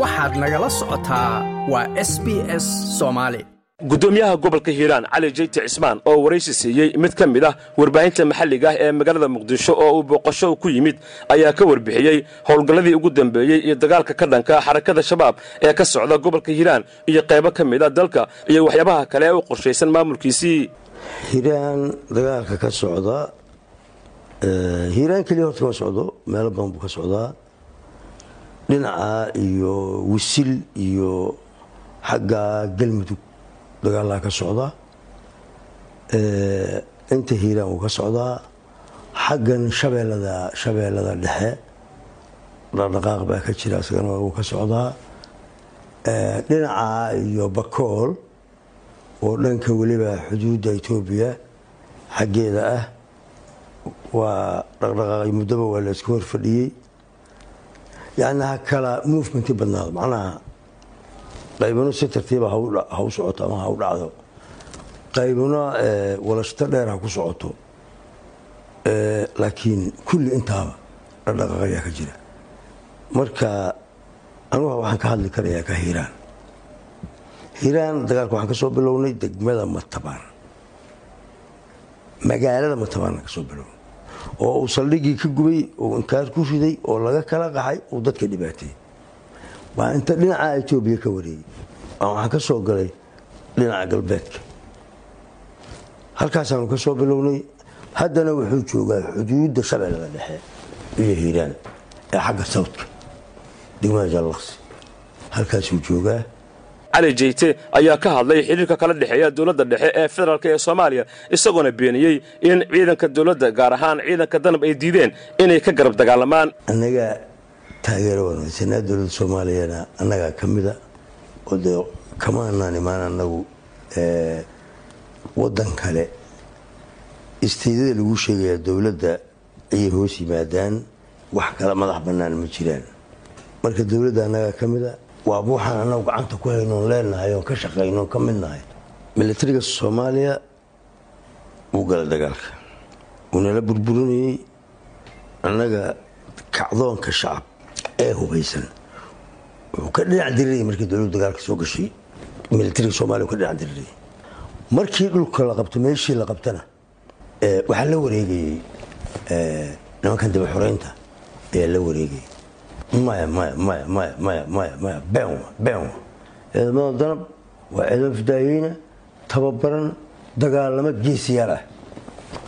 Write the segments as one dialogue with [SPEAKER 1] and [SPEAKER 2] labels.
[SPEAKER 1] waxaad nagala socotaa waa s b s soomaali
[SPEAKER 2] gudoomiyaha gobolka hiiraan cali jeyti cismaan oo waraysi siiyey mid ka mid ah warbaahinta maxalliga ah ee magaalada muqdisho oo uu booqasho ku yimid ayaa ka warbixiyey howlgalladii ugu dambeeyey iyo dagaalka ka dhanka xarakada shabaab ee ka socda gobolka hiiraan iyo qaybo ka mid a dalka iyo waxyaabaha kale ee u qorshaysan maamulkiisii.
[SPEAKER 3] Hiiraan dagaalka ka socda hiiraan keliya horta kama socdo meelo badan buu ka socdaa dhinaca iyo wisil iyo xagga galmudug dagaalaa ka socda inta hiiraan wuu ka socdaa xaggan shabeelada shabeellada dhexe dhaqdhaqaaq baa ka jira isagana wuu ka socdaa dhinaca iyo bakool oo dhanka weliba xuduudda etoobiya xaggeeda ah waa dhaqdhaqaaqay muddoba waa la isku hor yacni ha kala movementi badnaado macnaha qaybano si tartiiba ha socoto ama ha u dhacdo qaybano walashto dheer ha ku socoto laakiin kulli intaaba dhaqdhaqaaq ayaa ka jira marka anuga waxaan ka hadli karayaa ka hiiraan hiiraan dagaalka waxaan ka soo bilownay degmada matabaan magaalada matabaan ka bilownay oo uu saldhigii ka gubay oo inkaar ku riday oo laga kala qaxay uu dadka dhibaateeyey waa inta dhinaca etoobiya ka wareegay. Waxaan ka soo galay dhinaca galbeedka. Halkaasaanu ka soo bilownay haddana wuxuu joogaa xuduudda shabeellada dhexe iyo hiiraan ee xagga sawdka degmada jallaqsi. Halkaasuu joogaa
[SPEAKER 2] cali jeyte ayaa ka hadlay xidhiirka kala dhexeeya dowladda dhexe ee federaalk ee soomaaliya isagoona beeniyey in ciidanka dowladda gaar ahaan ciidanka danab ay diideen inay ka garab dagaalamaan.
[SPEAKER 3] Annaga taageero wanaagsanaa dowladda soomaaliyana annagaa ka mida. Oo dee kama anaan imaan annagu waddan kale. Isteydada lagu sheegayaa dowladda ayay hoos yimaadaan wax kala madax bannaan ma jiraan. Marka dowladda annagaa ka mida waaba waxaan annagu gacanta ku haynoon leenahay oon ka shaqaynoon ka midnahay. Milatariga soomaaliya wuu gala dagaalka. Wuunala burburinayey annaga kacdoonka shacab ee hubaysan wuxuu ka dhinac dirirayay markii dowladdu dagaalka soo gashay. Milatariga soomaliya ka dhinac dirirayay. Markii dhulka la qabto meeshii la qabtana waxaa la wareegayey nimankan daba xoreynta ayaa la wareegayay maya maya maya maya maya maya maya. Been been ciidamada danab waa ciidamo fidaayeyna tababaran dagaalamo geesiyaal ah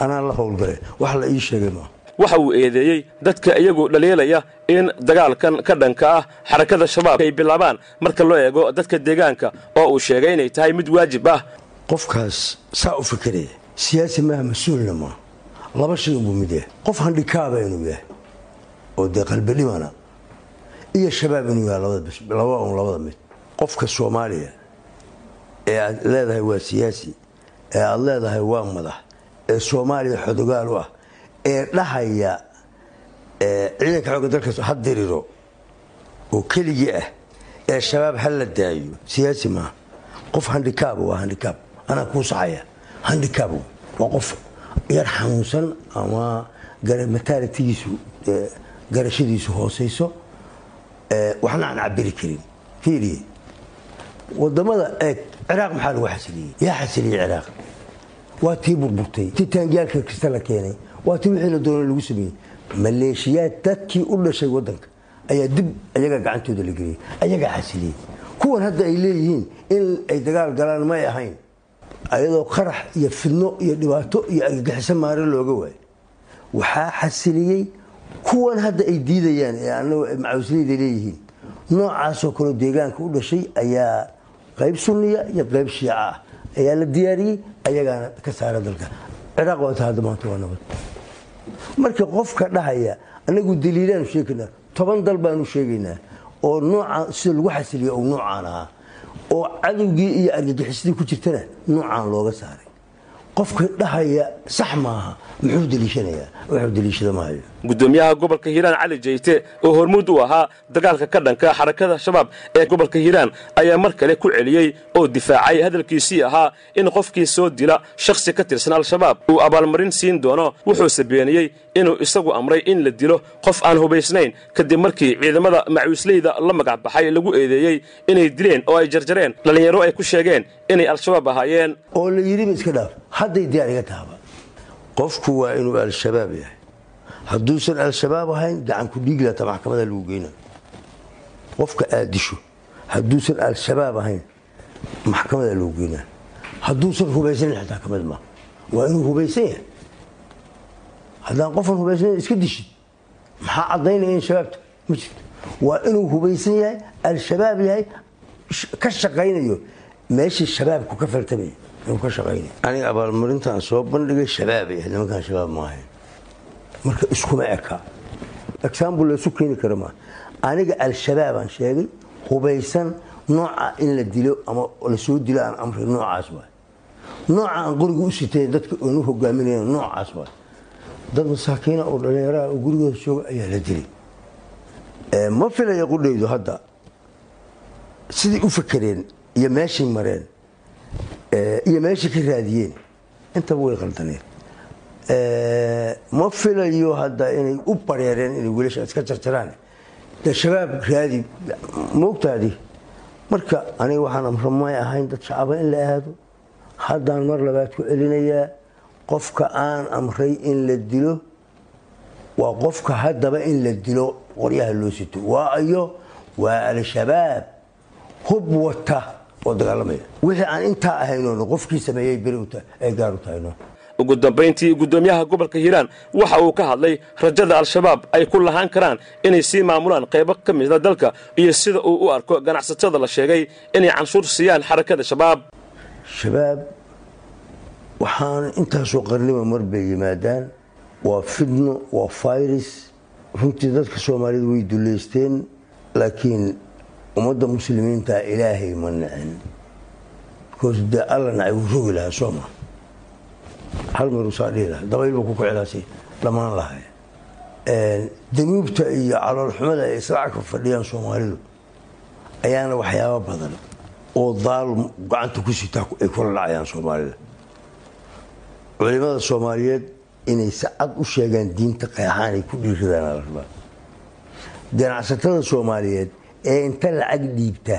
[SPEAKER 3] anaa la howlgalay wax la ii sheegay maa
[SPEAKER 2] waxa uu eedeeyey dadka iyagoo dhaliilaya in dagaalkan ka dhanka ah xarakada shabaab ay bilaabaan marka loo eego dadka deegaanka oo uu sheegay inay tahay mid waajib ah
[SPEAKER 3] qofkaas saa u fikiraya siyaasi maaha mas'uulna maa laba shay unbuu mid yahay qof handhikaaba inuu yahay oo dee qalbidhimana iyo shabaab inuu yahay laba un labada mid. Qofka soomaaliya ee aad leedahay waa siyaasi ee aad leedahay waa madax ee soomaaliya xodogaal u ah ee dhahaya ciidanka xooga dalka ha diriro oo keligii ah ee shabaab ha la daayo. Siyaasi maaha qof handikaaba waa handikaab anaa kuu saxaya. Handikaab waa qof yar xanuunsan ama mataalitigiisu garashadiisu hoosayso waxna aan cabiri karin. Fiiriye waddamada eeg ciraaq maxaa lagu xasiliyey? Yaa xasiliyey ciraaq. Waa tii burburtay tii taangiyaalka kasta la keenay. Waa tii wixii la doona lagu sameeyey. Maleeshiyaad dadkii u dhashay wadanka ayaa dib ayaga gacantooda la geliyey. Ayagaa xasiliyey. Kuwan hadda ay leeyihiin in ay dagaal galaan may ahayn. Ayadoo qarax iyo fidno iyo dhibaato iyo argagixiso maare looga waayo. Waxaa xasiliyey kuwan hadda ay diidayaan ee anagu leeyihiin noocaasoo kaleo deegaanka u dhashay ayaa qayb sunniya iyo qayb shiica ah. Ayaa la diyaariyey ayagaana ka saara dalka. Ciraaq waata hadda maanta waa nabad. Marka qofka dhahaya anagu daliilaanu sheegaynaa toban dal baanu sheegaynaa oo nooca sida lagu xasiliya uu noocaan ahaa oo cadowgii iyo argagixisadii ku jirtana noocaan looga saaray qofka dhahaya sax maaha. Muxuu daliishanayaa wuxuu daliishada maayo.
[SPEAKER 2] Guddoomiyaha gobolka hiiraan cali jeyte oo hormuud u ahaa dagaalka ka dhanka xarakada shabaab ee gobolka hiiraan ayaa mar kale ku celiyey oo difaacay hadalkiisii ahaa in qofkii soo dila shakhsi ka tirsan al-shabaab uu abaalmarin siin doono. Wuxuuse beeniyey inuu isagu amray in la dilo qof aan hubaysnayn. Kadib markii ciidamada macuusleyda la magac baxay lagu eedeeyey inay dileen oo ay jarjareen. Dhallinyaro ay ku sheegeen inay al-shabaab ahaayeen.
[SPEAKER 3] Oo la yidhiba iska dhaaf hadday diyaar iga tahaba qofku waa inuu al-shabaab yahay. Hadduusan al-shabaab ahayn gacanku dhiiglata maxkamada lagu geyna qofka aad hadduusan al-shabaab ahayn maxkamada lagu geynaa hadduusan hubaysanin xitaa ka mid maa waa inuu hubaysan yahay. Haddaan qofan hubaysnayn iska dishid maxaa caddaynaya in shabaabta? Ma jirto. Waa inuu hubaysan yahay al-shabaab yahay ka shaqaynayo. Meeshii shabaabku ka faltamaya inuu ka shaqaynayo aniga abaalmarintaan soo bandhigay shabaabay ahayd nimankaan shabaab ma ahayn marka iskuma eka. Example laysu keeni kara maa aniga al-shabaabaan sheegay hubaysan nooca in la dilo ama la soo dilo aan amray noocaas waay. Nooca aan qoriga u sitayn dadka oonu hogaaminaya noocaas waay. Dad masaakiina oo dhallinyaraha oo gurigooda jooga ayaa la dilay. Ma filaya qudhaydu hadda? Siday u fakereen iyo meeshay mareen iyo meeshay ka raadiyeen intaba way qaldaneen ma filayo hadda inay u bareereen inay wiilasha iska jarjaraan de shabaab raadi moogtaadi marka aniga waxaan amra may ahayn dad shacaba in la aado haddaan mar labaad ku celinayaa qofka aan amray in la dilo waa qofka haddaba in la dilo qoryaha loo sito waa iyo waa al-shabaab hub wata oo dagaalamaya wixii aan intaa ahaynoon qofkii sameeyey beri ay gaar u tahayno
[SPEAKER 2] ugu dambayntii guddoomiyaha gobolka hiiraan waxa uu ka hadlay rajada al-shabaab ay ku lahaan karaan inay sii maamulaan qaybo ka mida dalka iyo sida uu u arko ganacsatada la sheegay inay canshuur siiyaan xarakada shabaab.
[SPEAKER 3] Shabaab waxaan intaasoo qarniba mar bay yimaadaan. Waa fidno waa virus runtii dadka soomaaliyeed way duleysteen laakiin ummadda muslimiinta ilaahay ma nicin bikoos dee alla nacay wuu sooma hal mar usaa dhihi lahaa. Dabaylba ku kicilaasi dhammaan lahay danuubta iyo caloolxumada ay islacagka fadhiyaan soomaalidu ayaana waxyaaba badan oo daalum gacanta ku sitaa ay kula dhacayaan soomaalida. Culimada soomaaliyeed inay si cad u sheegaan diinta qeexaan ay ku dhiiradaan la rabaa ganacsatada soomaaliyeed ee inta lacag dhiibta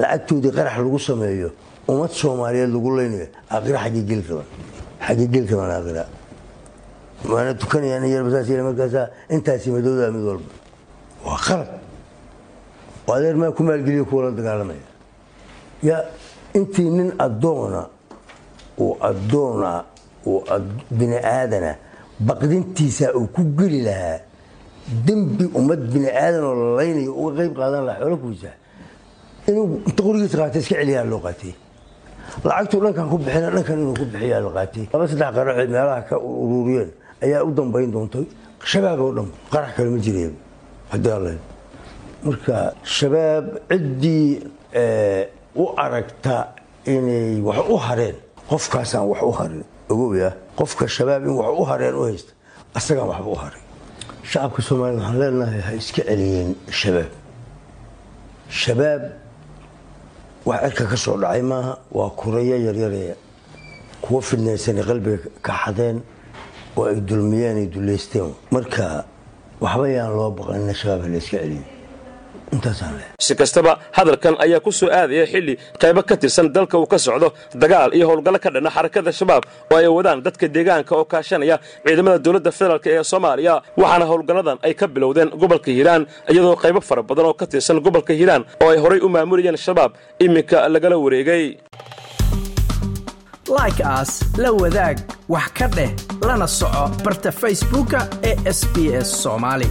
[SPEAKER 3] lacagtoodii qarax lagu sameeyo ummad soomaaliyeed lagu leynayo xaggee geli rabaan aakhira. Waana tukanayaan yarbasaas markaasa intaasi madowda mid walba. Waa qalad oo adeer maa ku maalgeliyo kuwala dagaalamaya. Ya intii nin addoona oo addoona oo bini aadana baqdintiisa uu ku geli lahaa dembi ummad bini aadan oo la laynayo uga qayb qaadan lahaa xoolakuisa inuu inta qorigiisa qaatay iska celiyaa loo qaatay. Lacagtuu dhankan ku bixina dhankan inuu ku bixiyaa la qaatay. Laba saddex qaraxood meelaha ka ururiyeen ayaa u dambayn doontay. Shabaab oo dhan qarax kale ma jireen. Haddii alle marka shabaab ciddii u aragta inay wax u hareen qofkaasaan wax u harin. Ogoya qofka shabaab in wax u hareen u haysta asagaan waxba u haray shacabka soomaaliyed waxaan leenahay ha iska celiyeen shabaab. Shabaab wax cirka ka soo dhacay maaha waa kuraya yaryaree kuwa fidnaysanay qalbiga ka xadeen oo ay dulmiyeen ay duleysteen marka waxba yaan loo baqanina shabaab ha la iska celiyo
[SPEAKER 2] si kastaba hadalkan ayaa ku soo aadaya xilli qaybo ka tirsan dalka uu ka socdo dagaal iyo howlgallo ka dhana xarakada shabaab oo ay wadaan dadka deegaanka oo kaashanaya ciidamada dowladda federaalk ee soomaaliya waxaana howlgalladan ay ka bilowdeen gobolka hiiraan iyadoo qaybo fara badan oo ka tirsan gobolka hiiraan oo ay horay u maamulayeen shabaab iminka lagala wareegay.
[SPEAKER 1] Like aas la wadaag wax ka dheh lana soco barta facebooka ee sb s soomaali